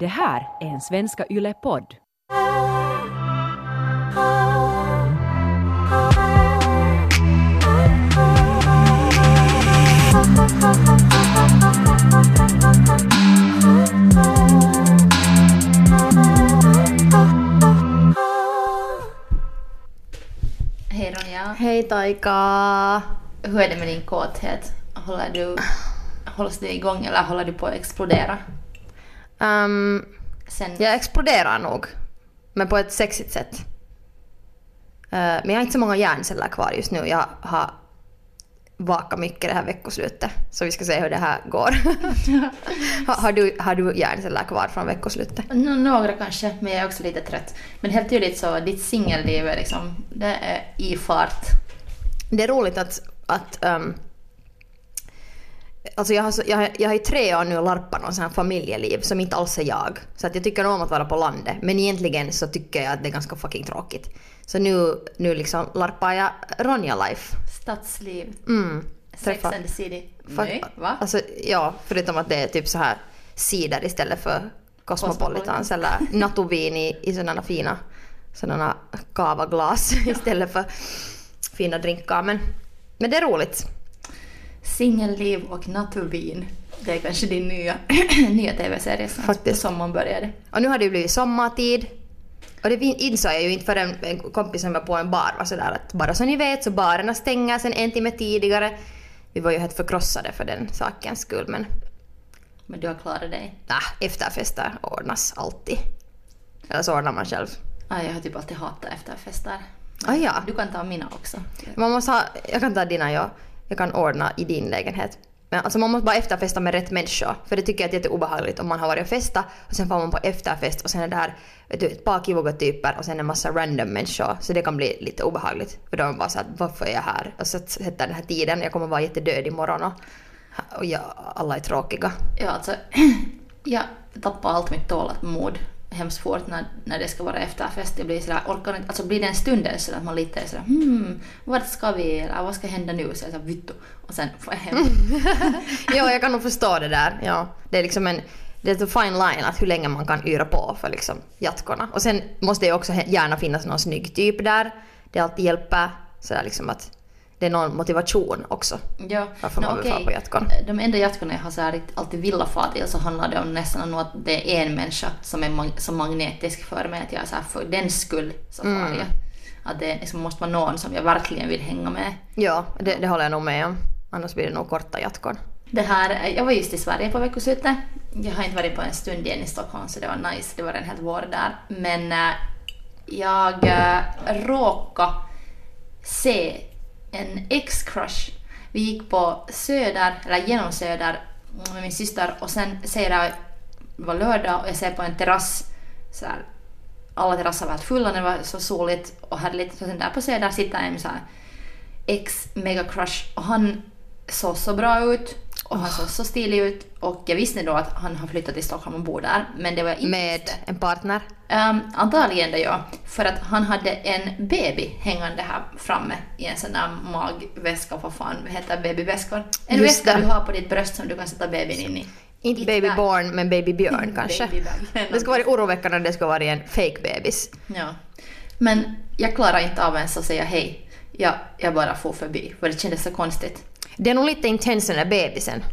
Det här är en Svenska Yle-podd. Hej Ronja. Hej Taika! Hur är det med din kåthet? Håller du, hålls du igång eller håller du på att explodera? Um, Sen, jag exploderar nog, men på ett sexigt sätt. Uh, men jag har inte så många hjärnceller kvar just nu. Jag har vakat mycket det här veckoslutet. Så vi ska se hur det här går. har, har, du, har du hjärnceller kvar från veckoslutet? Nå- några kanske, men jag är också lite trött. Men helt tydligt så, ditt singelliv är liksom, det är i fart. Det är roligt att, att um, Alltså jag har, så, jag, har, jag har i tre år nu larpat någon sån här familjeliv som inte alls är jag. Så att jag tycker om att vara på landet. Men egentligen så tycker jag att det är ganska fucking tråkigt. Så nu, nu liksom larpar jag Ronja Life. Stadsliv. Mm. Sex and the city. Nej, va? Alltså, ja, förutom att det är typ så här cider istället för Cosmopolitans eller Natuvin i, i sådana fina sådana kavaglas istället för fina drinkar. Men, men det är roligt. Singelliv och naturvin. Det är kanske din nya, nya TV-serie snart. Faktiskt. Sommaren började. Och nu har det ju blivit sommartid. Och det insåg jag ju inte förrän en kompis som var på en bar var sådär att bara så ni vet så barerna stänger sen en timme tidigare. Vi var ju helt förkrossade för den sakens skull men Men du har klarat dig. nah, efterfester ordnas alltid. Eller så ordnar man själv. Ah, jag har typ alltid hatat efterfester. Ah, ja. Du kan ta mina också. Man måste ha, jag kan ta dina ja. Jag kan ordna i din lägenhet. Men alltså man måste bara efterfesta med rätt människor. För det tycker jag är jätteobehagligt om man har varit och festat och sen får man på efterfest och sen är det där vet du, ett par kivoga typer och sen en massa random människor. Så det kan bli lite obehagligt. För då är man bara såhär, varför är jag här? Och så sätter den här tiden, jag kommer vara jättedöd imorgon och, och jag, alla är tråkiga. Ja, alltså, jag tappar allt mitt tålamod hemskt fort när, när det ska vara efterfest. Jag blir sådär, orkar inte, alltså blir det en stund så att man lite är sådär hmm, vart ska vi eller vad ska hända nu? Så jag såhär vittu och sen får jag hem. ja, jag kan nog förstå det där. Ja, det är liksom en det är en fine line att hur länge man kan yra på för liksom jatkorna. Och sen måste det ju också gärna finnas någon snygg typ där. Det alltid hjälper. Sådär liksom att det är någon motivation också. Ja, Varför man vill fara på jatkon. De enda jatkorna jag har så här alltid velat fara till så handlar det om nästan om att det är en människa som är mag- så magnetisk för mig att jag är så här, för den skull så far Mm. jag. Att det liksom måste vara någon som jag verkligen vill hänga med. Ja, det, det håller jag nog med om. Annars blir det nog korta jatkon. Det här, jag var just i Sverige på veckoslutet. Jag har inte varit på en stund igen i Stockholm så det var nice. Det var en hel vår där. Men äh, jag äh, råkade se en ex-crush. Vi gick på Söder, eller genom Söder med min syster och sen ser jag, det var lördag och jag ser på en terrass så här, alla terrasser var helt fulla, det var så soligt och härligt. Så sen där på Söder sitter en så här ex mega crush och han såg så bra ut och han såg så stilig ut och jag visste då att han har flyttat till Stockholm och bor där men det var inte Med visste. en partner. Um, antagligen det ja, för att han hade en baby hängande här framme i en sån där magväska, vad fan heter babyväskor? En Just väska det. du har på ditt bröst som du kan sätta babyn in i. Inte It's baby that. born men baby björn kanske. Det skulle varit oroväckande om det skulle varit en fake bebis. Ja. Men jag klarar inte av ens att säga hej. Jag, jag bara får förbi, för det kändes så konstigt. Det är nog lite intens den där bebisen.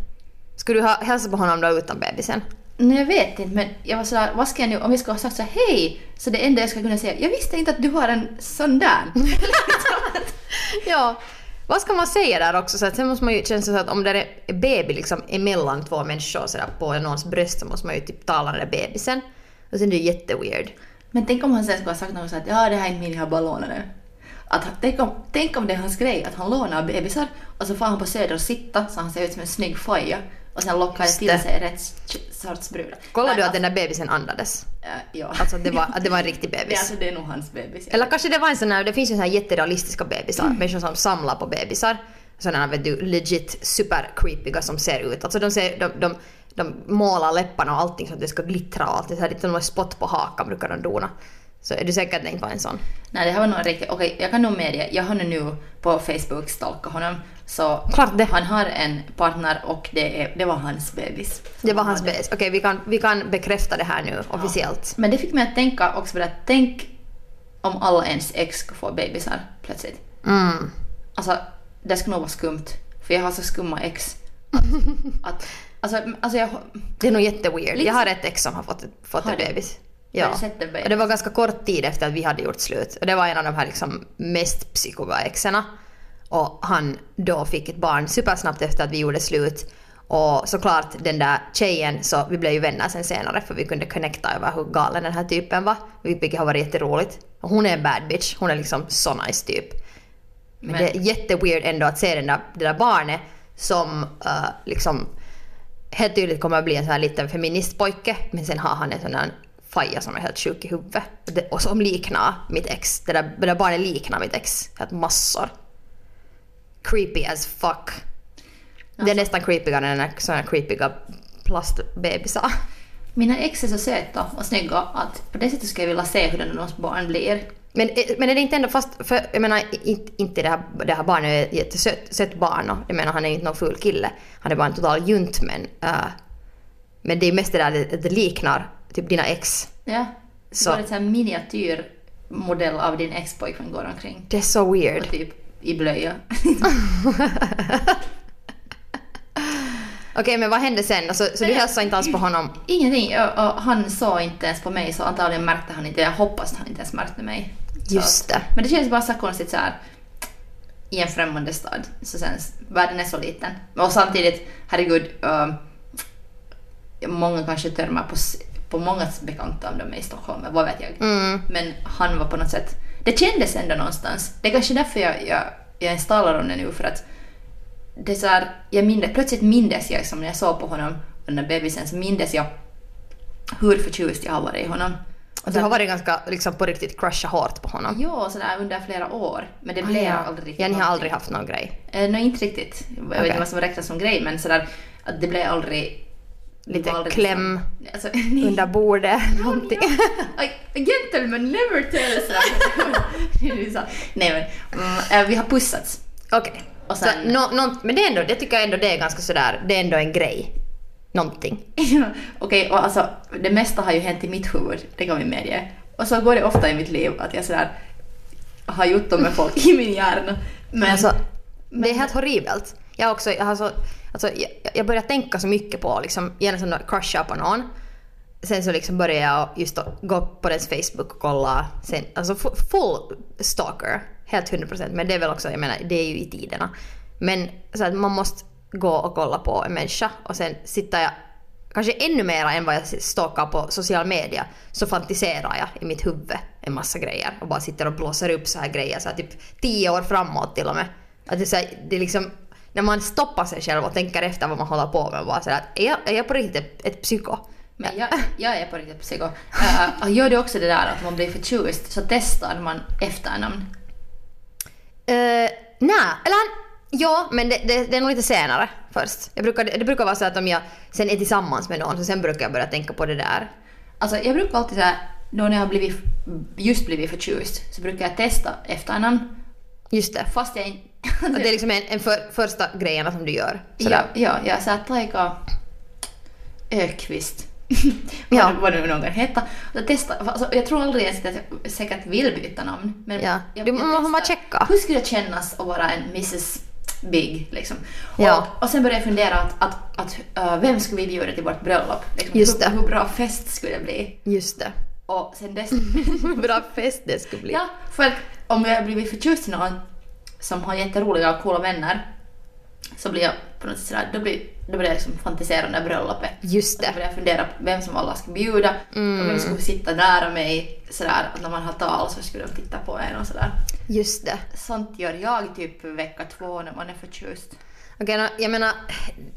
Skulle du ha hälsat på honom då utan bebisen? Nej, jag vet inte, men jag var sådär, vad ska jag nu, om jag skulle ha sagt så hej, så det enda jag ska kunna säga, jag visste inte att du har en sån där. Ja, vad ska man säga där också? Så att sen måste man ju känna så att om det är baby liksom emellan två människor så där på någons bröst så måste man ju typ tala den där bebisen. Och sen är det jätteweird. Men tänk om han sen skulle ha sagt något så att ja, det här är inte min, jag har lånat den. Att, tänk, om, tänk om det är hans grej, att han lånar bebisar och så får han på Söder och sitta så han ser ut som en snygg faja och sen lockar Just till sig rätt sorts brudar. Kollar Men du att den där bebisen andades? äh, ja. Alltså att det var, att det var en riktig bebis? alltså, det är nog hans bebis. Eller kanske det var en sån här, det finns ju såna här jätterealistiska bebisar, människor som samlar på bebisar. Sådana vet du, legit super creepiga som ser ut. Alltså de, ser, de, de, de målar läpparna och allting så att det ska glittra och allt. Det är lite som spott på hakan brukar de dona. Så är du säker inte var en sån? Nej, det här var nog riktigt... Okej, jag kan nog medge, jag har nu på Facebook stalkat honom. Så han har en partner och det, är, det var hans bebis. Det var hans bebis. Okej, vi, kan, vi kan bekräfta det här nu officiellt. Men det fick mig att tänka också på att tänk om alla ens ex skulle få bebisar plötsligt. Mm. Alltså, det skulle nog vara skumt. För jag har så skumma ex. Att, att, alltså, alltså jag... Det är nog jätteweird. Lite- Jag har ett ex som har fått, fått Har en bebis. Ja. Och det var ganska kort tid efter att vi hade gjort slut. Och det var en av de här liksom mest psykoga exerna. Och han då fick ett barn supersnabbt efter att vi gjorde slut. Och såklart den där tjejen, så vi blev ju vänner sen senare för vi kunde connecta över hur galen den här typen var. Vilket har varit jätteroligt. Och hon är en bad bitch. Hon är liksom så nice typ. Men, Men- det är jätteweird ändå att se den där, det där barnet som uh, liksom helt tydligt kommer att bli en sån här liten feministpojke men sen har han en sån där faja som är helt sjuk i huvudet. Och det- Och som liknar mitt ex. Det där, det där barnet liknar mitt ex. Helt massor. Creepy as fuck. Det är nästan creepigare än här creepiga plastbebisar. Mina ex är så söta och snygga att på det sättet skulle jag vilja se hur deras barn blir. Men, men är det inte ändå fast, för jag menar inte, inte det, här, det här barnet är ett jättesött sött barn och jag menar han är inte någon ful kille. Han är bara en total junt men uh, men det är mest det där att det liknar typ dina ex. Ja. Så. Ett sån här miniatyrmodell av din ex-pojkvän går omkring. Det är så weird. Och typ i blöja. Okej men vad hände sen? Alltså, så du hälsade inte alls på honom? Ingenting. Och, han såg inte ens på mig så antagligen märkte han inte. Jag hoppas att han inte ens märkte mig. Just det. Men det känns bara så konstigt så här i en främmande stad. Så sen, världen är så liten. Och samtidigt, herregud, uh, många kanske törmar på, på många bekanta om de är i Stockholm, vad vet jag. Mm. Men han var på något sätt, det kändes ändå någonstans. Det är kanske därför jag, jag, jag instalar om det nu, för att det är så här, jag mindes, plötsligt mindes jag, som när jag såg på honom och den där bebisen, så mindes jag hur förtjust jag har varit i honom. Och du har varit ganska liksom på riktigt crusha hårt på honom? Ja, sådär under flera år. Men det Ah, blev ja. aldrig riktigt Ja, ni har någonting. aldrig haft någon grej? Eh, Nej, inte riktigt. Jag vet Okej. inte vad som räknas som grej, men sådär att det blev aldrig... Lite kläm så- Alltså, under bordet? någonting? A gentleman never tells nej men, mm, eh, vi har pussats. Okej. Och Så, sen- nå- nå- men det, är ändå, det tycker jag ändå det är ganska sådär, det är ändå en grej. Någonting. Okej, och alltså det mesta har ju hänt i mitt huvud, det kan vi medge. Och så går det ofta i mitt liv att jag sådär har gjort dem med folk i min hjärna. Men alltså, det är helt horribelt. Jag, också, jag, har så, alltså, jag, jag börjar tänka så mycket på liksom, gärna att crusha på någon. Sen så liksom började jag just gå på dens Facebook och kolla. Sen, alltså full stalker, helt 100%. Men det är väl också, jag menar, det är ju i tiderna. Men så att man måste gå och kolla på en människa och sen sitter jag kanske ännu mer än vad jag stalkar på social media så fantiserar jag i mitt huvud en massa grejer och bara sitter och blåser upp så här grejer så här typ tio år framåt till och med. Att det, så här, det är liksom när man stoppar sig själv och tänker efter vad man håller på med bara så här, att är jag, är jag på riktigt ett, ett psyko? Men jag, jag är på riktigt psyko. Uh, gör du också det där att man blir förtjust så testar man efternamn. Uh, Nej, eller ja, men det, det, det är nog lite senare först. Jag brukar, det brukar vara så att om jag sen är tillsammans med någon så sen brukar jag börja tänka på det där. Alltså jag brukar alltid säga, då när jag har blivit, just blivit förtjust så brukar jag testa efternamn Just det. fast jag inte... Att det är liksom en, en för, första grejerna som du gör. ja, Sådär. ja, jag sa Taika Ökvist. Ja. vad, nu någon. Och testa, alltså, jag tror aldrig ens att jag säkert vill byta namn. Men Ja. jag, Du måste bara checka. Hur skulle det kännas att vara en Mrs Big liksom? Ja. Och, och sen började jag fundera att, att, att uh, vem skulle vi bjuda till vårt bröllop? Liksom, Just hur, hur bra fest skulle det bli? Just det. Och sen dess... Bra fest det skulle bli. ja, för att om jag blivit förtjust i någon som har jätteroliga och coola vänner så blir jag på något sätt sådär, då blir, då börjar jag liksom fantisera om det bröllopet. Just Och så det. börjar jag fundera på vem som alla ska bjuda Mm. och vem skulle sitta nära mig sådär att när man har tal så skulle de titta på en och sådär. Just det. Sånt gör jag typ vecka två när man är förtjust. Okej, nå, jag menar,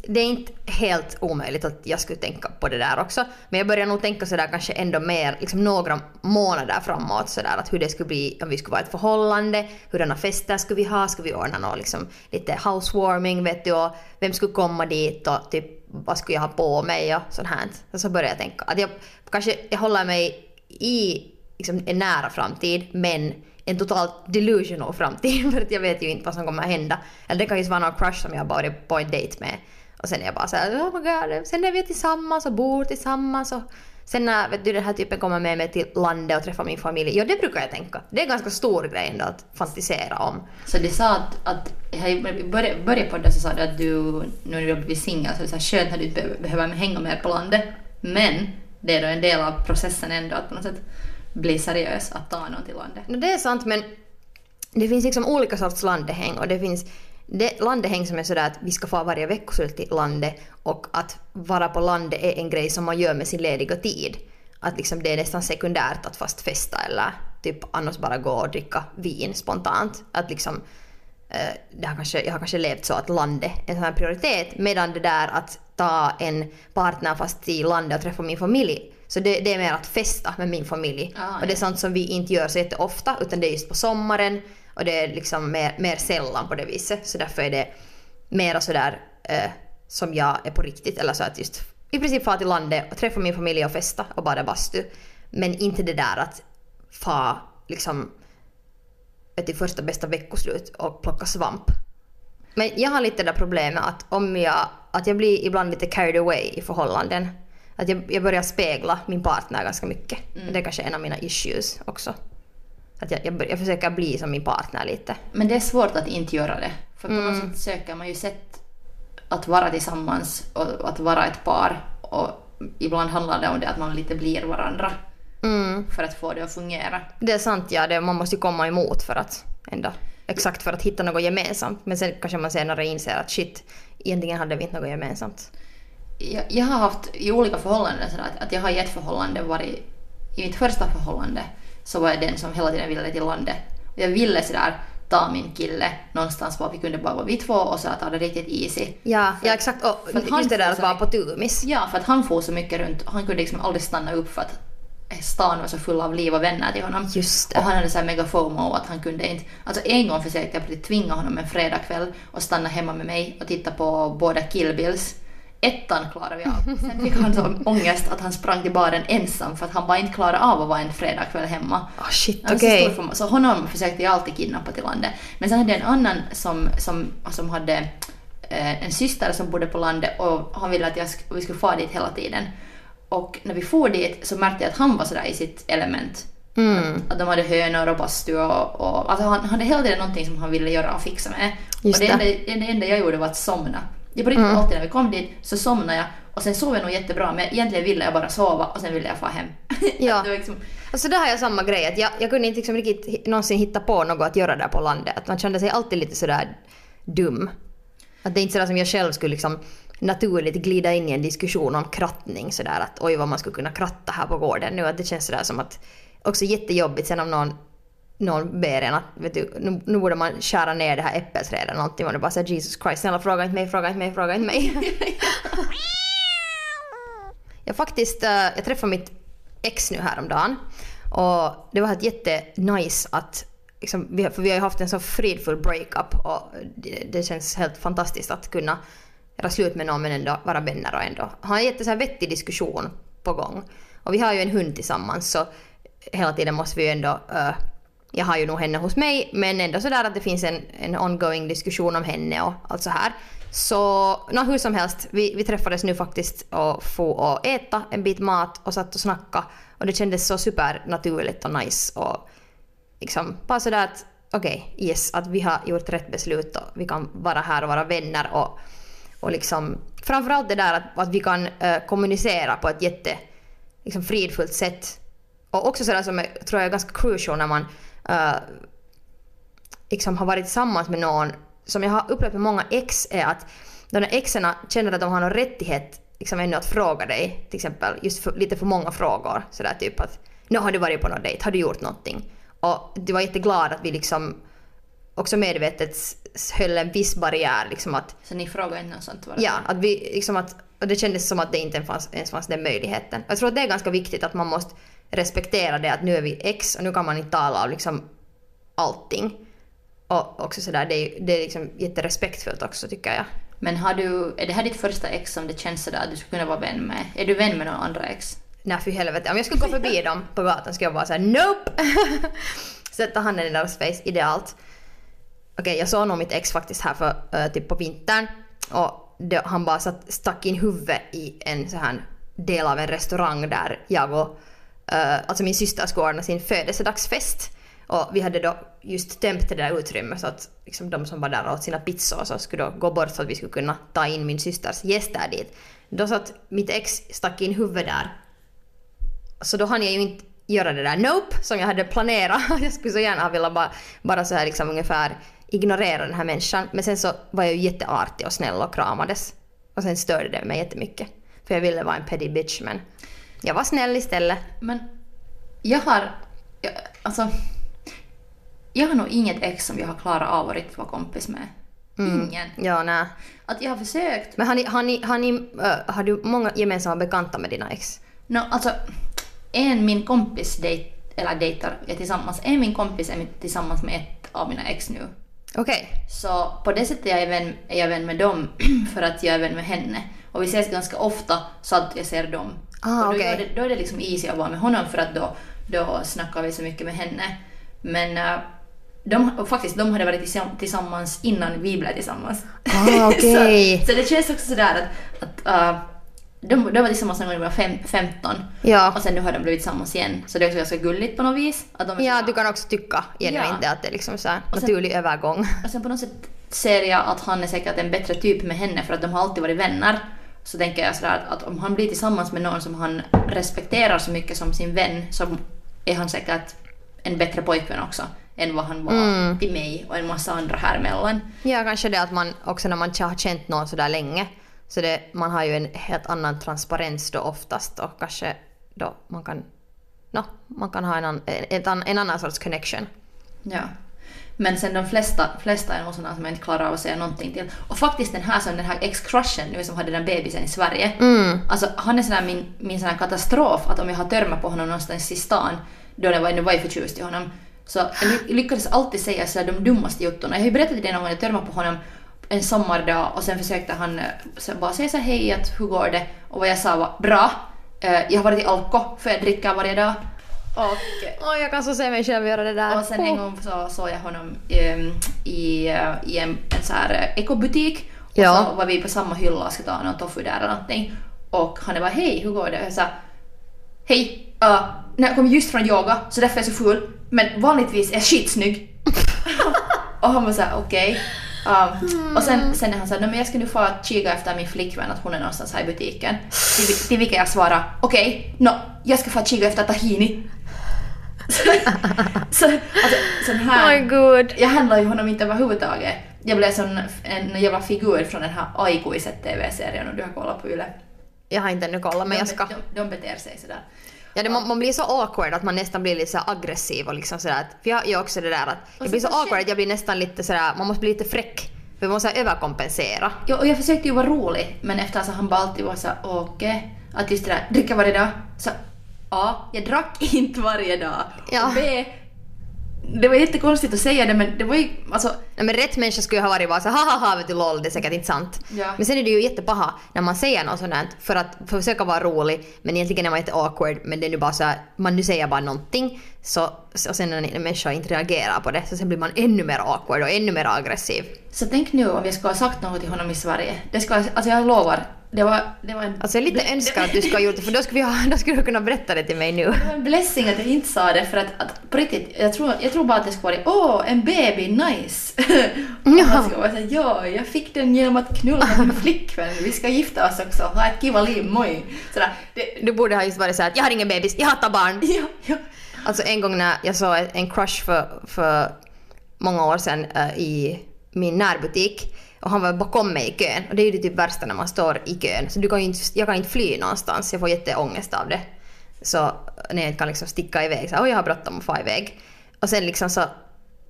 det är inte helt omöjligt att jag skulle tänka på det där också. Men jag börjar nog tänka sådär kanske ändå mer, liksom några månader framåt sådär att hur det skulle bli om vi skulle vara ett förhållande, hurdana fester skulle vi ha, skulle vi ordna något liksom lite housewarming vet du och vem skulle komma dit och typ vad skulle jag ha på mig och sånt här. Och så börjar jag tänka att jag kanske jag håller mig i liksom en nära framtid men en totalt delusional framtid för att jag vet ju inte vad som kommer att hända. Eller det kan ju vara någon crush som jag har varit på en dejt med och sen är jag bara såhär oh my god, sen är vi tillsammans och bor tillsammans och sen när vet du, den här typen kommer med mig till landet och träffar min familj, ja det brukar jag tänka. Det är en ganska stor grej ändå att fantisera om. Så du sa att, att i början början på det så sa du att du, nu när du har blivit singel, så är det så här skönt när du inte behöver hänga mer på landet. Men det är då en del av processen ändå att på något sätt bli seriös, att ta någon till landet. No, det är sant men det finns liksom olika sorts landehäng och det finns det landehäng som är sådär att vi ska få varje veckoslut till landet och att vara på landet är en grej som man gör med sin lediga tid. Att liksom det är nästan sekundärt att fast festa eller typ annars bara gå och dricka vin spontant. Att liksom eh, det har kanske, jag har kanske levt så att landet är en sån här prioritet medan det där att ta en partner fast till landet och träffa min familj så det, det är mer att festa med min familj. Ah, och det är sånt som vi inte gör så jätteofta utan det är just på sommaren och det är liksom mer, mer sällan på det viset. Så därför är det mera sådär eh, som jag är på riktigt. Eller så att just i princip fara till landet och träffa min familj och festa och bada bastu. Men inte det där att fa liksom till första bästa veckoslut och plocka svamp. Men jag har lite det där problemet att om jag, att jag blir ibland lite carried away i förhållanden. Att jag, jag börjar spegla min partner ganska mycket. Det är kanske en av mina issues också. Att jag, jag, jag försöker bli som min partner lite. Men det är svårt att inte göra det. För på Mm. något sätt söker man ju sätt att vara tillsammans och att vara ett par. Och ibland handlar det om det att man lite blir varandra. Mm. För att få det att fungera. Det är sant, ja. Det, man måste ju komma emot för att ändå, exakt för att hitta något gemensamt. Men sen kanske man senare inser att shit, egentligen hade vi inte något gemensamt. Jag, jag har haft i olika förhållanden sådär att, att jag har i ett förhållande varit... I mitt första förhållande så var jag den som hela tiden ville till landet. Och jag ville sådär ta min kille någonstans var vi kunde bara vara vi två och så ta det riktigt easy. Ja, ja exakt. Och för att han just det där att vara på tumis. Ja, för att han får så mycket runt. Han kunde liksom aldrig stanna upp för att stan var så full av liv och vänner till honom. Just det. Och han hade så här mega FOMO att han kunde inte... Alltså en gång försökte jag tvinga honom en fredagkväll och stanna hemma med mig och titta på båda Kill Bills. Ettan klarade vi av. Sen fick han så ångest att han sprang till baren ensam för att han bara inte klarade av att vara en fredagkväll hemma. Oh shit, var så Så honom försökte jag alltid kidnappa till landet. Men sen hade jag en annan som, som, som hade eh, en syster som bodde på landet och han ville att jag vi skulle få dit hela tiden. Och när vi for dit så märkte jag att han var sådär i sitt element. Mm. Att de hade hönor och bastu och, och alltså han hade hela tiden någonting som han ville göra och fixa med. Just och det, det. enda, det enda jag gjorde var att somna. Jag på riktigt Mm. alltid när vi kom dit så somnade jag och sen sov jag nog jättebra men egentligen ville jag bara sova och sen ville jag få hem. Ja. det liksom, Alltså där har jag samma grej. Att jag, jag kunde inte liksom riktigt någonsin hitta på något att göra där på landet. Att man kände sig alltid lite sådär dum. Att det är inte sådär som jag själv skulle liksom naturligt glida in i en diskussion om krattning sådär att oj vad man skulle kunna kratta här på gården nu. Att det känns sådär som att också jättejobbigt sen om någon någon ber en att vet du, nu, nu borde man skära ner det här äppelträdet eller någonting och det bara säger Jesus Christ snälla fråga inte mig, fråga inte mig, fråga inte mig. Jag faktiskt, eh, jag träffade mitt ex nu häromdagen och det var helt jättenice att liksom, för vi har ju haft en så fridfull breakup och det, det känns helt fantastiskt att kunna göra slut med någon men ändå vara vänner och ändå ha en jätte så här vettig diskussion på gång. Och vi har ju en hund tillsammans så hela tiden måste vi ju ändå eh, jag har ju nog henne hos mig men ändå sådär att det finns en, en ongoing diskussion om henne och allt så här. Så no, hur som helst, vi, vi träffades nu faktiskt och få och äta en bit mat och satt och snacka och det kändes så supernaturligt och nice och liksom bara sådär att okej, yes, att vi har gjort rätt beslut och vi kan vara här och vara vänner och, och liksom framförallt det där att, att vi kan uh, kommunicera på ett jätte liksom fridfullt sätt och också sådär som jag tror jag är ganska crucial när man eh, liksom har varit tillsammans med någon som jag har upplevt med många ex är att de där exen känner att de har någon rättighet liksom ännu att fråga dig till exempel just för, lite för många frågor sådär typ att nu har du varit på någon dejt, har du gjort någonting? Och du var jätteglad att vi liksom också medvetet höll en viss barriär liksom att så ni frågar inte något sånt? Var Ja, att vi liksom att, och det kändes som att det inte fanns, ens fanns den möjligheten. Jag tror att det är ganska viktigt att man måste respektera det att nu är vi ex och nu kan man inte tala om liksom allting. Och också sådär, det är, det är liksom jätterespektfullt också tycker jag. Men har du, är det här ditt första ex som det känns sådär att du skulle kunna vara vän med? Är du vän med några andra ex? nej för helvete. Om jag skulle gå förbi dem på gatan skulle jag vara såhär nope! Sätta handen i deras face, idealt. Okej, jag såg nog mitt ex faktiskt här för uh, typ på vintern. Och det, han bara satt, stack in huvudet i en så här del av en restaurang där jag och uh, alltså min syster skulle ordna sin födelsedagsfest. Och vi hade då just tömt det där utrymmet så att liksom de som var där och åt sina pizzor så skulle då gå bort så att vi skulle kunna ta in min systers gäster dit. Då satt mitt ex stack in huvudet där. Så då hann jag ju inte göra det där nope som jag hade planerat. Jag skulle så gärna vilja bara, bara så här liksom ungefär ignorera den här människan. Men sen så var jag ju jätteartig och snäll och kramades. Och sen störde det mig jättemycket. För jag ville vara en petty bitch men jag var snäll istället. Men jag har... Jag, alltså... Jag har nog inget ex som jag har klarat av att riktigt vara kompis med. Ingen. Ja, nej. Att jag har försökt. Men har, ni, har, ni, har, ni, äh, har du många gemensamma bekanta med dina ex? No, alltså, en min kompis dejt, eller dejtar är tillsammans, en min kompis är tillsammans med ett av mina ex nu. Okej. Så på det sättet är jag, vän, är jag vän med dem för att jag är vän med henne. Och vi ses ganska ofta så att jag ser dem. Ah, och då, är det, då är det liksom easy att vara med honom för att då, då snackar vi så mycket med henne. Men äh, de, faktiskt, de hade varit tillsam- tillsammans innan vi blev tillsammans. Ah, okej. så, så det känns också sådär att, att äh, de, de var tillsammans när de var fem, 15 Ja. och sen nu har de blivit tillsammans igen. Så det är också ganska gulligt på något vis. Att de Ja, du kan också tycka genuint Ja. att det är liksom så här naturlig övergång. Och sen på något sätt ser jag att han är säkert en bättre typ med henne för att de har alltid varit vänner. Så tänker jag sådär att, att om han blir tillsammans med någon som han respekterar så mycket som sin vän så är han säkert en bättre pojkvän också än vad han var till mig och en massa andra här emellan. Ja, kanske det att man också när man har känt någon så där länge så det, man har ju en helt annan transparens då oftast och kanske då man kan, no, man kan ha en, an, en, en annan sorts connection. Ja. Men sen de flesta, flesta är nog sådana som jag inte klarar av att säga någonting till. Och faktiskt den här som den här ex-crushen nu som hade den bebisen i Sverige. Alltså han är sån här min, min sån katastrof att om jag har törmat på honom någonstans i stan då jag var var jag förtjust i honom. Så jag ly- lyckades alltid säga så här de dummaste juttorna. Jag har ju berättat till dig någon gång jag törmade på honom en sommardag och sen försökte han eh, bara säga så hej att hur går det? Och vad jag sa var bra. Eh, Jag har varit i Alko för jag dricker varje dag. Och Åh, jag kan så se mig själv göra det där. och sen en gång så såg jag honom ehm, i, eh, i en, en så här eh, ekobutik. Och Ja. så var vi på samma hylla och skulle ta någon tofu där eller någonting. Och han bara hej, hur går det? Och jag sa hej, uh, jag kom just från yoga så därför är jag så full. Men vanligtvis är jag skitsnygg. och han var såhär okej. Um, Och sen, sen när han sa "Nej, men jag ska nu få kika efter min flickvän att hon är någonstans här i butiken. Till, till vilket jag svarade okej, no, jag ska få kika efter tahini. så, så, alltså, sån här... Oh god. Jag handlar ju honom inte överhuvudtaget. Jag blev sån, en jävla figur från den här Aikuiset TV-serien och du har kollat på Yle. Jag har inte ännu kollat men jag ska. De, de, de beter sig sådär. Ja, det, man, man blir så awkward att man nästan blir lite så aggressiv och liksom sådär för jag gör också det där att jag blir så awkward att jag blir nästan lite sådär, man måste bli lite fräck. För man måste överkompensera. Ja, och jag försökte ju vara rolig men efter så han bara alltid var så okej. Att just det där, dricka varje dag. Så A. Jag drack inte varje dag. Ja. Och B. Det var jättekonstigt att säga det men det var ju alltså Nej, men rätt människa skulle ha varit bara så haha vet du lol, det är säkert inte sant. Ja. Men sen är det ju jättepaha när man säger något sånt här för att försöka vara rolig men egentligen är man jätte awkward men det är nu bara så här, man nu säger bara någonting så, och sen när en människa inte reagerar på det så sen blir man ännu mer awkward och ännu mer aggressiv. Så tänk nu om jag skulle ha sagt något till honom i Sverige. Det ska, alltså jag lovar, det var, det var en... Alltså jag lite önskar att du skulle ha gjort det för då skulle, ha, då skulle du kunna berätta det till mig nu. Det var en blessing att jag inte sa det för att, att på riktigt, jag tror, jag tror bara att det skulle vara åh, en baby, nice. Och Ja. han skulle vara såhär, ja, jag fick den genom att knulla min flickvän, vi ska gifta oss också, ha ett kiva liv, moj. Sådär, det, Du borde ha just varit såhär jag har ingen bebis, jag hatar barn. ja, ja. Alltså en gång när jag såg en crush för, för många år sedan eh, i min närbutik och han var bakom mig i kön och det är ju det typ värsta när man står i kön så du kan ju inte, jag kan inte fly någonstans, jag får jätteångest av det. Så när jag inte kan liksom sticka iväg så här, oj jag har bråttom att få iväg. Och sen liksom så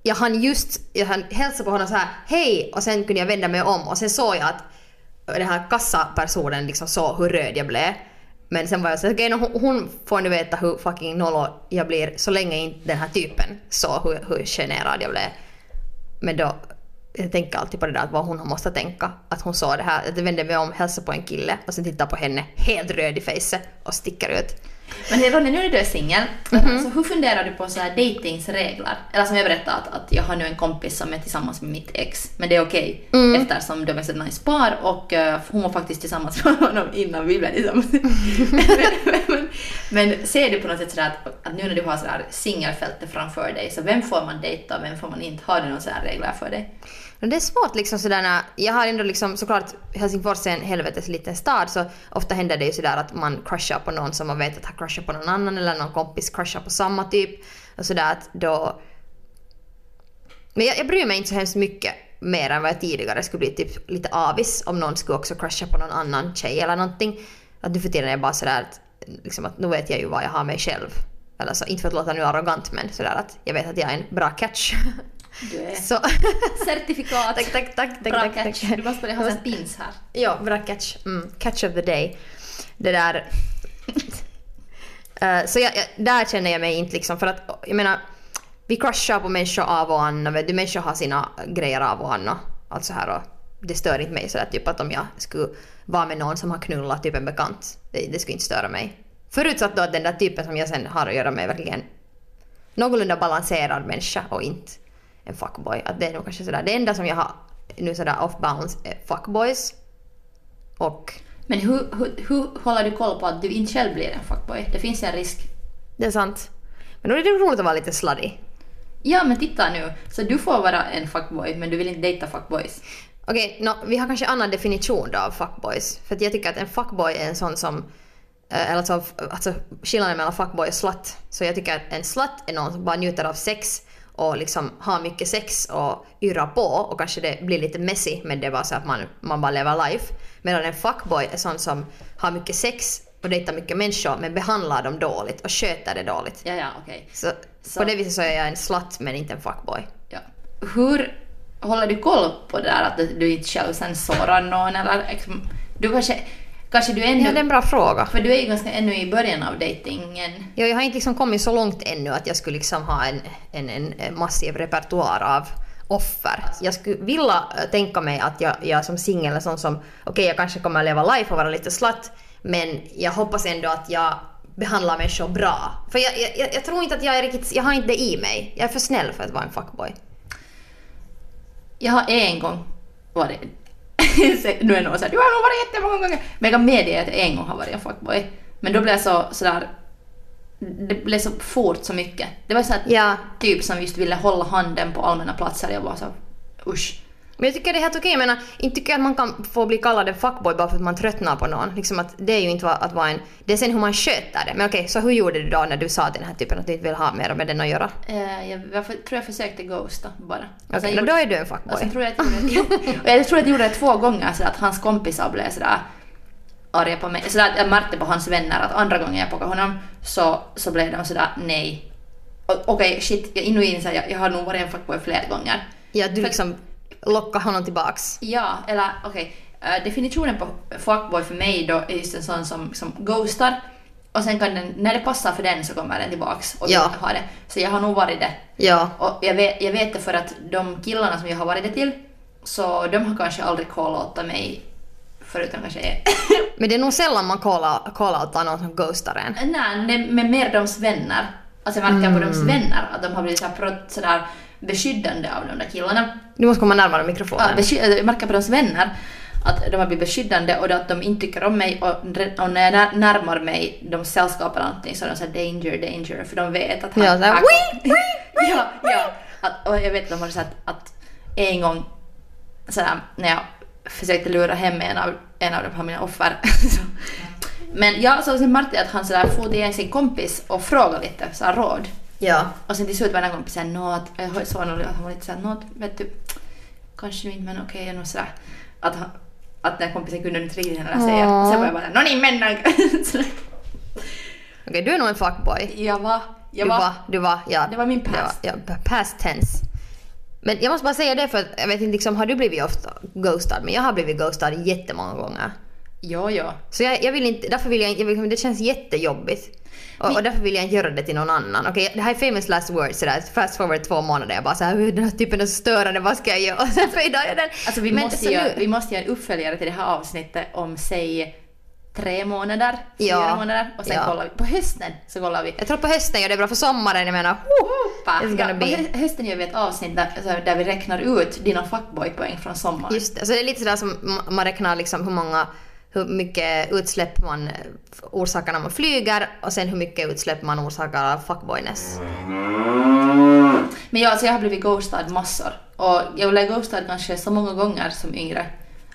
jag hann just, jag hann hälsa på honom så här hej och sen kunde jag vända mig om och sen såg jag att den här kassapersonen liksom såg hur röd jag blev. Men sen var jag såhär, okej, okay, hon, hon får nu veta hur fucking nollo jag blir så länge inte den här typen såg hur, hur generad jag blev. Men då, Eh, jag tänker alltid på det där att vad hon måste tänka. Att hon såg det här, att jag vände mig om, hälsade på en kille och sen tittade på henne helt röd i fejset och sticker ut. Men Ronny, nu när du är singel, Mhm. så hur funderar du på så här datingsregler? Eller som jag berättade att, att jag har nu en kompis som är tillsammans med mitt ex, men det är okej Mm. eftersom de är så nice par och eh, hon var faktiskt tillsammans med honom innan vi blev tillsammans. men, men, men ser du på något sätt sådär att, att nu när du har sådär singelfältet framför dig, så vem får man dejta och vem får man inte? Har du några sådana regler för dig? Men det är svårt liksom sådär när, jag har ändå liksom såklart Helsingfors är en helvetes liten stad så ofta händer det ju sådär att man crushar på någon som man vet att har crushat på någon annan eller någon kompis crushar på samma typ och sådär att då... Men jag, jag bryr mig inte så hemskt mycket mer än vad jag tidigare skulle bli typ lite avis om någon skulle också crusha på någon annan tjej eller någonting. Att nu för tiden är jag bara sådär att, liksom att nu vet jag ju vad jag har mig själv. Eller så, inte för att låta nu arrogant men sådär att jag vet att jag är en bra catch. Du är så... certifikat. tack, tack, tack, tack, Bra tack, catch. tack. Du måste börja ha en pins här. Ja, bra catch. Mm, catch of the day. Det där... Eh, så jag, jag, där känner jag mig inte liksom för att jag menar vi crushar på människor av och an du, människor har sina grejer av och an och allt så här och det stör inte mig sådär typ att om jag skulle vara med någon som har knullat typ en bekant. Det, det skulle inte störa mig. Förutsatt då att den där typen som jag sen har att göra med verkligen någorlunda balanserad människa och inte en fuckboy. Att det är nog kanske sådär. Det enda som jag har nu sådär off balance är fuckboys. Och Men hur, hur, hur håller du koll på att du inte själv blir en fuckboy? Det finns en risk. det är sant. Men då är det roligt att vara lite slutty. Ja, men titta nu. Så du får vara en fuckboy, men du vill inte dejta fuckboys. Okej, nå, vi har kanske annan definition då av fuckboys. För jag tycker att en fuckboy är en sån som... eh, Eller alltså, alltså skillnaden mellan fuckboy och slut. Så jag tycker att en slut är någon som bara njuter av sex och liksom har mycket sex och yrar på och kanske det blir lite messy men det är bara så att man, man bara lever life. Medan en fuckboy är sån som har mycket sex och dejtar mycket människor men behandlar dem dåligt och sköter det dåligt. Ja, ja, okej. Så, Så- på det viset så är jag en slut men inte en fuckboy. Ja. Hur håller du koll på det där att du inte själv sen sårar någon eller liksom, du kanske, kanske du ännu, Ja, det är en bra fråga. för du är ju ganska ännu i början av dejtingen. Ja, jag har inte liksom kommit så långt ännu att jag skulle liksom ha en, en, en massiv repertoar av offer. Jag skulle vilja eh, tänka mig att jag, jag som singel är sån som, okej jag kanske kommer att leva life och vara lite slatt, men jag hoppas ändå att jag behandlar människor bra. För jag, jag, jag, jag tror inte att jag är riktigt, jag har inte det i mig. Jag är för snäll för att vara en fuckboy. Jag har en gång varit... nu är någon såhär, du har nog varit jättemånga gånger. Men jag kan medge att jag en gång har varit en fuckboy. Men då blev jag så sådär... Det blev så fort så mycket. Det var så här Ja, typ som just ville hålla handen på allmänna platser. Jag var så usch. Men jag tycker det är helt okej. Jag menar, inte tycker jag att man kan få bli kallad en fuckboy bara för att man tröttnar på någon. Liksom att det är ju inte att vara en... Det är sen hur man sköter det. Men okej, så hur gjorde du då när du sa till den här typen att du inte vill ha mer med den att göra? Eh, jag, jag för- tror jag försökte ghosta bara. Och Okej, sen då, då är du en Och sen fuckboy. tror jag att jag gjorde och jag tror att jag gjorde det två gånger så att hans kompisar blev sådär arga på mig. Så att jag märkte på hans vänner att andra gången jag pokade honom så, så blev de sådär nej. Och- Okej, shit, jag nu inser jag, jag har nog varit en fuckboy flera gånger. Ja, du liksom lockar honom tillbaks. Ja, eller okej. eh, definitionen på fuckboy för mig då är just en sån som, som ghostar och sen kan den, när det passar för den så kommer den tillbaks och Ja. vill ha det. Så jag har nog varit det. Ja. Och jag vet, jag vet det för att de killarna som jag har varit det till, så de har kanske aldrig call-outat mig förutom kanske en. Men det är nog sällan man call-outar någon som ghostar en. Nej, men mer deras vänner. Alltså jag märker på deras vänner att de har blivit så här, pro- sådär beskyddande av de där killarna. Du måste komma närmare Ja, mikrofonen. besky- jag märker på deras vänner att de har blivit beskyddande och att de inte tycker om mig och, och när jag när- närmar mig de sällskap eller någonting så är de såhär danger, danger för de vet att Ja, så här, kom- ja, ja. Att, och jag vet att de har sagt att en gång sådär, när jag försökte lura hem en av, en av de här mina offer men jag såg sen Martin att han sådär for till sin kompis och frågade lite så här råd Ja. och sen till slut var den kompisen nå att, jag nog att han var lite såhär nå att, vet du, kanske inte men okej, är nog sådär att, att den här kompisen kunde inte riktigt heller säga. Åh. Sen var jag bara nå ni Så- Okej, du är nog en fuckboy. Jag var, jag du var, var, du var, ja. det var min past. Ja, ja, past tense. Men jag måste bara säga det för att jag vet inte liksom, har du blivit ofta ghostad? Men jag har blivit ghostad jättemånga gånger. Jo, jo. Så jag, jag vill inte, därför vill jag jag vill, det känns jättejobbigt. Och, och därför vill jag inte göra det till någon annan. Okej, det här är famous last words sådär, fast forward två månader, jag bara såhär den här typen är så störande, vad ska jag göra? Och sen fejdar jag den. Alltså vi, Men måste ju, nu- vi måste göra en uppföljare till det här avsnittet om säg tre månader, fyra Ja. månader och sen Ja. kollar vi. På hösten så kollar vi. Jag tror på hösten gör det bra för sommaren, jag menar, oh, Ja, på hösten gör vi ett avsnitt där, alltså, där vi räknar ut dina fuckboy-poäng från sommaren. Just det, så det är lite sådär som ma- man räknar liksom hur många hur mycket utsläpp man orsakar när man flyger och sen hur mycket utsläpp man orsakar av fuckboyness. Men ja, alltså jag har blivit ghostad massor. Och jag blev ghostad kanske så många gånger som yngre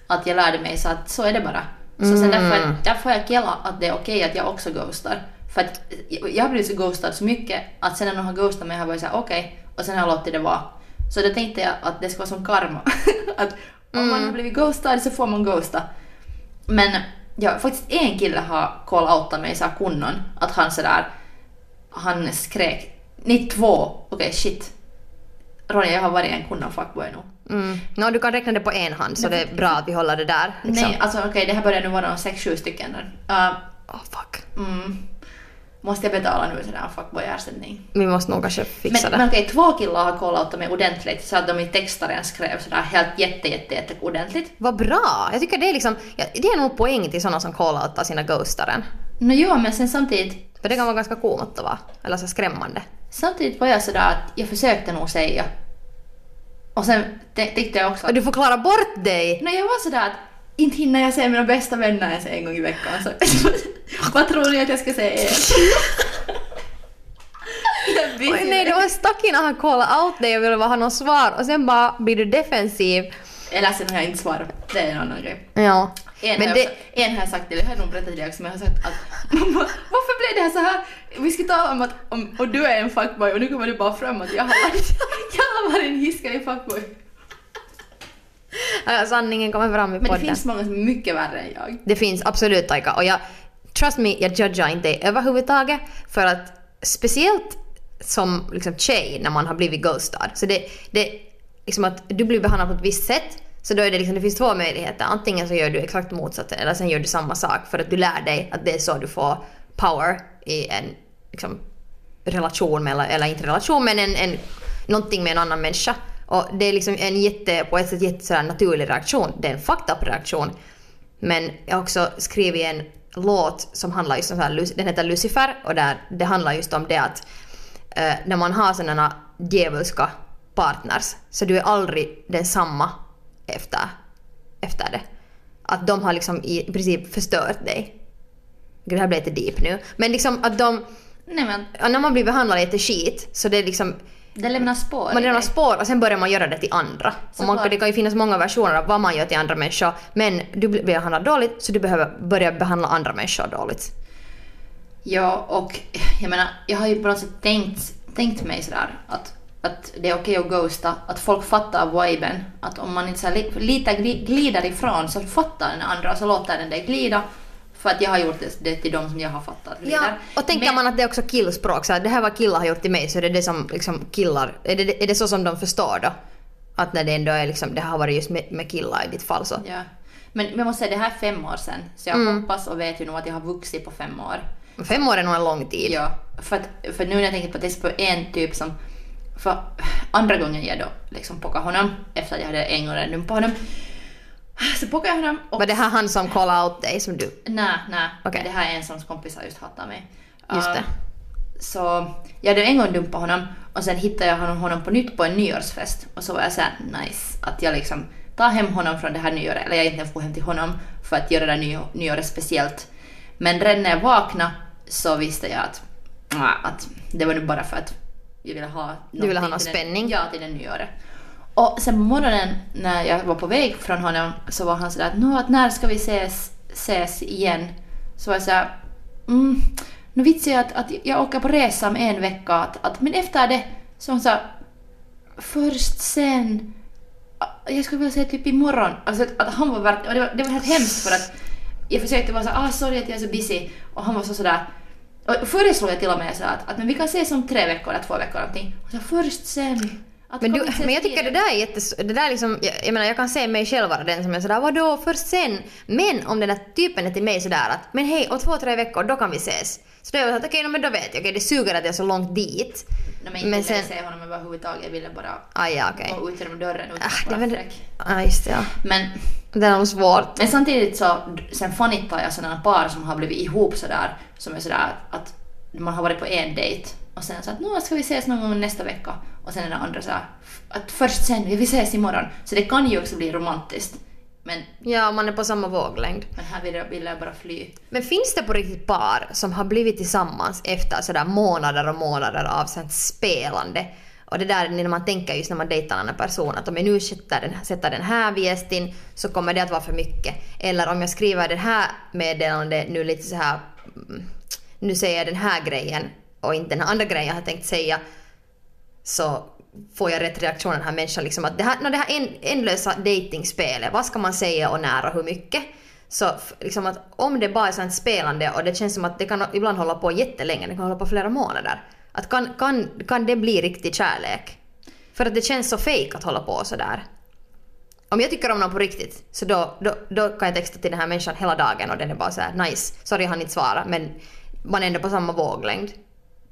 att jag lärde mig så att så är det bara. Så sen därför, därför har jag kella att det är okej att jag också ghostar. För att jag har blivit så ghostad så mycket att sen när någon har ghostat mig har jag varit såhär okej och sen har jag låtit det vara. Så då tänkte jag att det ska vara som karma. att om man har blivit ghostad så får man ghosta. Men ja, faktiskt en kille har call-outat mig så kunnon att han sådär, han skrek ni två, okej shit. Ronja, jag har varit en kunnon fuckboy nu. Mm. Nå, du kan räkna det på en hand så det är bra att vi håller det där. Liksom. Nej, alltså okej, det här börjar nu vara sex, sju stycken. Uh, Oh, fuck. mm, måste jag betala nu sådär fuckboy-ersättning? Vi måste nog kanske fixa Men, det. men okej, två killar har calloutat mig ordentligt så att de i textaren skrev sådär helt jätte, jätte, jätte ordentligt. Vad bra! Jag tycker det är liksom, det är nog poäng till sådana som calloutar sina ghostaren. Nå jo, men sen samtidigt, För det kan vara ganska komat va? Eller så skrämmande. samtidigt var jag sådär att jag försökte nog säga. Och sen t- tyckte jag också Och att du förklarar bort dig! Nej, jag var sådär att inte hinner jag se mina bästa vänner ens en gång i veckan. Så, vad tror ni att jag ska säga? Busy. Oj, nej, du var stuck innan han callade out dig och ville ha något svar och sen bara blir du defensiv. Eller sen har jag inte svarat. Det är en annan grej. Ja. En, Men har, det, en har jag sagt till, jag har nog berättat dig också, men jag har sagt att mamma, varför blev det här så här? Vi ska tala om att om, och du är en fuckboy och nu kommer du bara fram att jag har varit, jag har varit en hiskelig fuckboy. Ja, sanningen kommer fram i Men det podden. finns många som är mycket värre än jag. Det finns absolut Taika och jag, trust me, jag judgar inte dig överhuvudtaget för att speciellt som liksom tjej när man har blivit ghostad så det, det liksom att du blir behandlad på ett visst sätt så då är det liksom, det finns två möjligheter. Antingen så gör du exakt motsatsen eller sen gör du samma sak för att du lär dig att det är så du får power i en liksom, relation med, eller, eller inte relation men en, en, någonting med en annan människa. Och det är liksom en jätte, på ett sätt jätte naturlig reaktion. Det är en fucked up reaktion. Men jag har också skrivit en låt som handlar just om så här, den heter Lucifer och där det handlar just om det att eh, när man har sådana djävulska partners så du är aldrig densamma efter, efter det. Att de har liksom i princip förstört dig. Gud, det här blev lite deep nu. Men liksom att de, Nej men, när man blir behandlad lite skit så det är liksom det lämnar spår man lämnar spår och sen börjar man göra det till andra. Och man, det kan ju finnas många versioner av vad man gör till andra människor men du blir behandlad dåligt så du behöver börja behandla andra människor dåligt. Ja, och jag menar, jag har ju på något sätt tänkt, tänkt mig sådär att, att det är okej att ghosta, att folk fattar viben. Att om man inte så här li, lite gli- glider ifrån så fattar den andra och så låter den dig glida. För att jag har gjort det, det till dem som jag har fattat. Ja, och tänker Men- man att det är också killspråk, så här, det här vad killar har gjort till mig så är det det som liksom killar, är det, är det så som de förstår då? Att när det ändå är liksom, det har varit just med, med killar i ditt fall så. Ja. Men jag måste säga, det här är fem år sedan. Så jag Mm. hoppas och vet ju nog att jag har vuxit på fem år. Fem år är nog en lång tid. Ja, för, att, för nu när jag tänker på det är på en typ som... För andra gången jag då liksom pockade honom, efter att jag hade en gång redan dumpat honom. Så pockade jag honom och... Var det här han som callade out dig som du... Nej, nej. Men Det här är en som kompisar just hatar mig. Just det. Så jag hade en gång dumpat honom och sen hittade jag honom, på nytt på en nyårsfest. Och så var jag såhär nice att jag liksom tar hem honom från det här nyåret, eller jag egentligen får hem till honom för att göra det här nyå- nyåret speciellt. Men redan när jag vaknade så visste jag att, ah, att det var nu bara för att jag ville ha Du ville ha någon till den- spänning? Ja, till det nyåret. Och sen på morgonen när jag var på väg från honom så var han sådär att, "Nå, att när ska vi ses, ses igen? Så var jag såhär, mm, nu vitsar jag att, att jag åker på resa om en vecka, att, att, men efter det så han sa först sen, jag skulle vilja säga typ imorgon. Alltså att, att han var verkligen, och det var, det var helt hemskt för att jag försökte vara så ah sorry att jag är så busy och han var så sådär och föreslog jag till och med så att, att men vi kan ses om tre veckor eller två veckor någonting. Och så först sen. Men, du, inte men jag tycker det där är jättes... Det där liksom, jag, jag menar jag kan se mig själv vara den som är sådär vadå först sen? Men om den där typen är till mig sådär att men hej om två, tre veckor då kan vi ses. Så då är jag såhär okej no, men då vet jag, okej det suger att jag är så långt dit. Nej, men inte men ville sen- se honom överhuvudtaget, jag ville bara Ah, ja okej. gå ut genom dörren utan Ah, det men, fräck. ah, just det, ja. Men, Det är nog svårt. men samtidigt så, sen fanittar jag sådana par som har blivit ihop sådär, som är sådär att man har varit på en dejt och sen så att nu ska vi ses någon gång nästa vecka och sen den andra såhär att först sen, vi ses imorgon. Så det kan ju också bli romantiskt. Men, Ja, man är på samma våglängd. men här vill jag, vill jag bara fly. Men finns det på riktigt par som har blivit tillsammans efter sådär månader och månader av sånt spelande? Och det där när man tänker just när man dejtar en annan person att om jag nu sätter den, sätter den här viestin så kommer det att vara för mycket. Eller om jag skriver det här meddelandet nu lite så här mm, nu säger jag den här grejen och inte den här andra grejen jag har tänkt säga så får jag rätt reaktion av den här människan. Liksom att det här, no, det här ändlösa dejtingspelet, vad ska man säga och när och hur mycket? Så liksom att om det bara är sånt spelande och det känns som att det kan ibland hålla på jättelänge, det kan hålla på flera månader. Att kan, kan, kan det bli riktig kärlek? För att det känns så fejk att hålla på sådär. Om jag tycker om någon på riktigt så då, då, då kan jag texta till den här människan hela dagen och den är bara såhär nice, sorry jag hann inte svara men man är ändå på samma våglängd.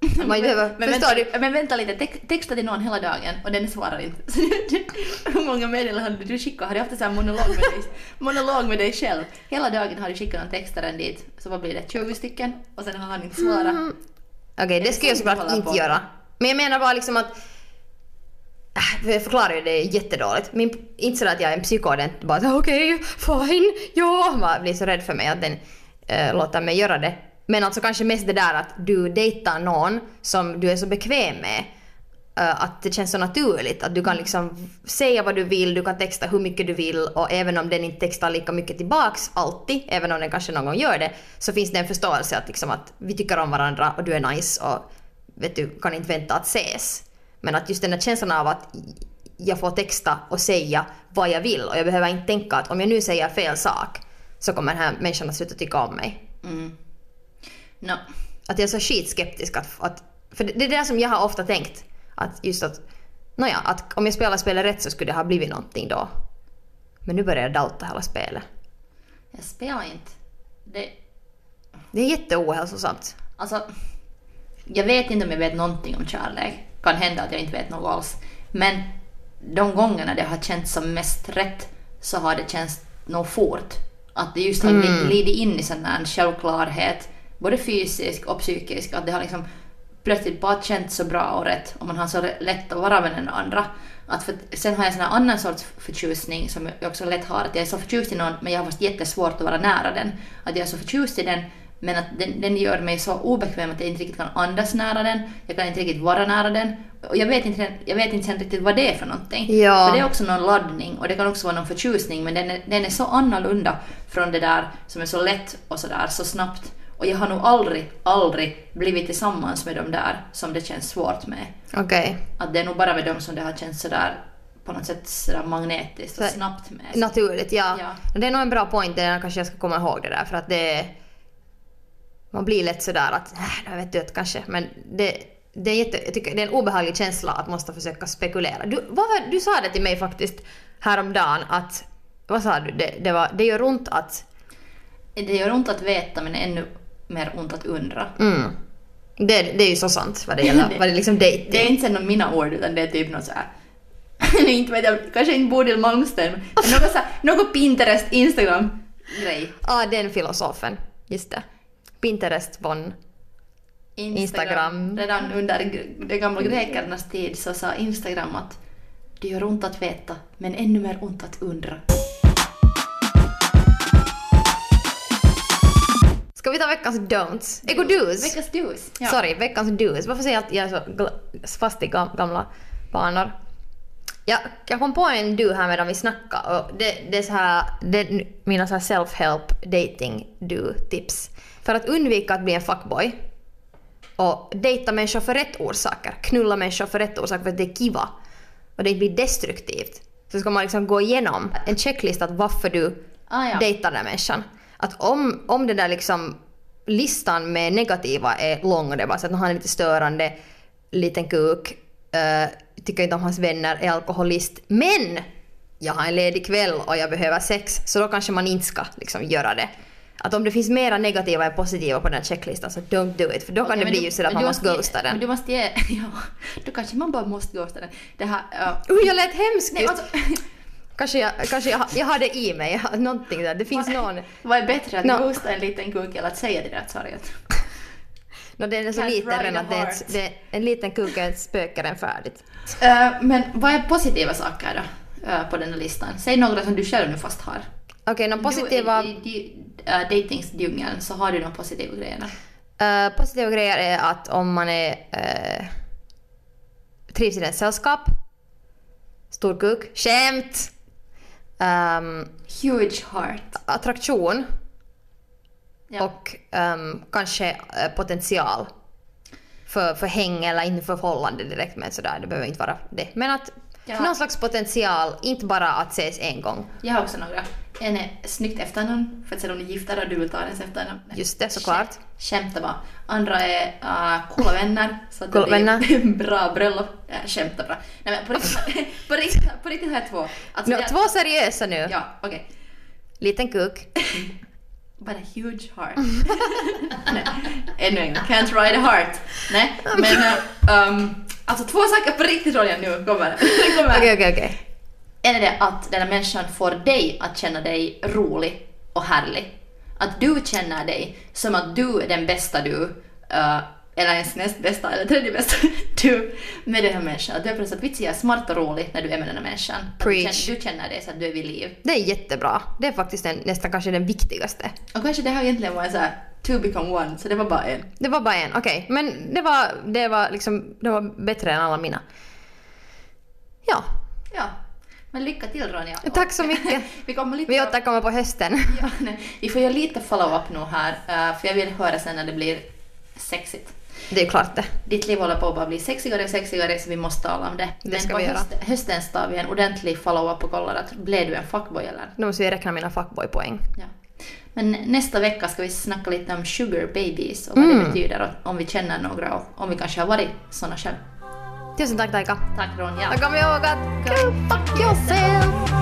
Man behöver, Men förstår vänta, du? men vänta lite, Tex- texta till någon hela dagen och den svarar inte. Hur många meddelanden hade du skickat? Har du haft en monolog med dig, monolog med dig själv? Hela dagen har du skickat någon textaren dit, så vad blir det? 20 stycken? Och sen har han inte svarat. Mm. Okej, det ska jag såklart inte på? göra. Men jag menar bara liksom att... Äh, Jag förklarar ju det jättedåligt. Min, inte så att jag är en psykodent bara så, okej, fine, ja. Man blir så rädd för mig att den äh, låter mig göra det. Men alltså kanske mest det där att du dejtar någon som du är så bekväm med. Eh, att det känns så naturligt. Att du kan liksom säga vad du vill, du kan texta hur mycket du vill och även om den inte textar lika mycket tillbaks alltid, även om den kanske någon gång gör det, så finns det en förståelse att, liksom att vi tycker om varandra och du är nice och vet du, kan inte vänta att ses. Men att just den där känslan av att jag får texta och säga vad jag vill och jag behöver inte tänka att om jag nu säger fel sak så kommer den här människan att sluta tycka om mig. Mm. No. Att jag är så skitskeptisk att, att för det det är det som jag har ofta tänkt. Att just att, nåja, att om jag spelar spelet rätt så skulle det ha blivit någonting då. Men nu börjar jag doubta hela spelet. Jag spelar inte. Det, Det är jätteohälsosamt. alltså, jag vet inte om jag vet någonting om kärlek. Kan hända att jag inte vet något alls. Men de gångerna det har känts som mest rätt så har det känts nog fort. Att det just har mm. glidit in i sån här självklarhet, både fysisk och psykisk. Att det har liksom plötsligt bara känts så bra och rätt och man har så lätt att vara med den andra. Att för, sen har jag en annan sorts förtjusning som jag också lätt har, att jag är så förtjust i någon men jag har fast jättesvårt att vara nära den. Att jag är så förtjust i den men att den, den gör mig så obekväm att jag inte riktigt kan andas nära den, jag kan inte riktigt vara nära den. Och jag vet inte, jag vet inte sen riktigt vad det är för någonting. Ja. För det är också någon laddning och det kan också vara någon förtjusning men den är, den är så annorlunda från det där som är så lätt och sådär så snabbt. Och jag har nog aldrig, aldrig blivit tillsammans med dem där som det känns svårt med. Okej. Att det är nog bara med dem som det har känts sådär på något sätt sådär magnetiskt och snabbt med. Naturligt, ja. Ja. Det är nog en bra point, det kanske jag ska komma ihåg det där för att det... Man blir lätt sådär att, äh, jag vet du att kanske, men det, det är jätte, jag tycker det är en obehaglig känsla att måste försöka spekulera. Du, vad var, du sa det till mig faktiskt häromdagen att, vad sa du, det, det, var, det gör ont att, Det gör ont att veta men ännu mer ont att undra. mm. Det, det är ju så sant vad det gäller, vad det liksom dating. Det är inte sen mina ord utan det är typ något såhär inte vet jag, kanske inte Bodil Malmsten men något, så här, något Pinterest, Instagram grej. Ja, den filosofen. Just det. Pinterest von... Instagram. Redan under de gamla grekernas tid så sa Instagram att det gör ont att veta men ännu mer ont att undra. Ska vi ta veckans don'ts? Ego do's? Veckans dos. Ja. Sorry, veckans do's. Varför säger jag att jag är så fast i gam- gamla banor? Ja, jag kom på en do här medan vi snackade och det, det är så här, det mina så här self-help dating do tips. För att undvika att bli en fuckboy och dejta människor för rätt orsaker, knulla människor för rätt orsaker för att det är kiva och det blir destruktivt. Så ska man liksom gå igenom en checklista att varför du Ah, ja. dejtar den här människan. Att om, om den där liksom listan med negativa är lång och det är bara så att han är lite störande, liten kuk, uh, tycker inte om hans vänner, är alkoholist. Men jag har en ledig kväll och jag behöver sex. Så då kanske man inte ska liksom göra det. Att om det finns mera negativa än positiva på den här checklistan så don't do it. För då kan Okej, det bli du- ju så att man måste ge- ghosta den. Men du måste ge... Ja, då kanske man bara måste ghosta den. Det här... Uh, Uh, jag lät hemskt nej, alltså, Kanske, jag, kanske jag, jag har det i mig, någonting där. Det finns någon... vad är bättre att No. ghosta en liten kuk eller att säga det där sarget? No, den är så Can't liten redan att det är, ett- det är en liten kuk spökar den färdigt. Eh, men vad är positiva saker då? eh, på den här listan? Säg några som du själv nu fast har. Okej, de positiva, Du, I i uh, så har du de positiva grejerna. eh, positiva grejer är att om man är uh, trivs i ett sällskap, stor kuk, skämt, ehm, Huge heart. attraktion Ja. och ehm, kanske eh, potential för, för häng eller inte för förhållande direkt men sådär, det behöver inte vara det. Men att Ja. någon slags potential, inte bara att ses en gång. Jag har också några. En är snyggt efternamn, för att se om ni är gifta och du vill ta ens efternamn. Just det, såklart. Skämt- Skämta bara. Andra är uh, coola vänner. Så att Coola det blir bra bröllop. Äh, skämta bra. Nej men på riktigt, på riktigt, på riktigt har jag två. Alltså, Nå, jag- två seriösa nu. Ja, okej. Liten kuk. But a huge heart. Ännu en gång. Can't ride a heart. Nej, men uh, um, alltså två saker på riktigt roliga nu kommer. Okej, okej, okej. En är det att den här människan får dig att känna dig rolig och härlig. Att du känner dig som att du är den bästa du, uh, eller ens näst bästa eller tredje bästa du med den här människan. Att du är på något sätt vitsig, smart och rolig när du är med den här människan. Att Du Preach. känner, du känner det så att du är vid liv. Det är jättebra. Det är faktiskt den, nästan kanske den viktigaste. Och kanske det här egentligen var en så här two become one, så det var bara en. Det var bara en, okej. Men det var, det var liksom, det var bättre än alla mina. Ja, Ja. Men lycka till Ronja. tack så mycket. vi kommer lite Vi återkommer på hösten. Ja, nej. Vi får göra lite follow-up nu här, eh, för jag vill höra sen när det blir sexigt. Det är klart det. Ditt liv håller på att bara bli sexigare och sexigare så vi måste tala om det. Det ska Men på vi göra. höst, hösten tar vi en ordentlig follow-up och kollar att blev du en fuckboy eller? Nu måste vi räkna mina fuckboy-poäng. Ja. Men nästa vecka ska vi snacka lite om sugar babies och vad Mm. det betyder och om vi känner några och om vi kanske har varit såna själv. Tusen tack Taika. Tack Ronja. Och kom ihåg att go fuck yourself!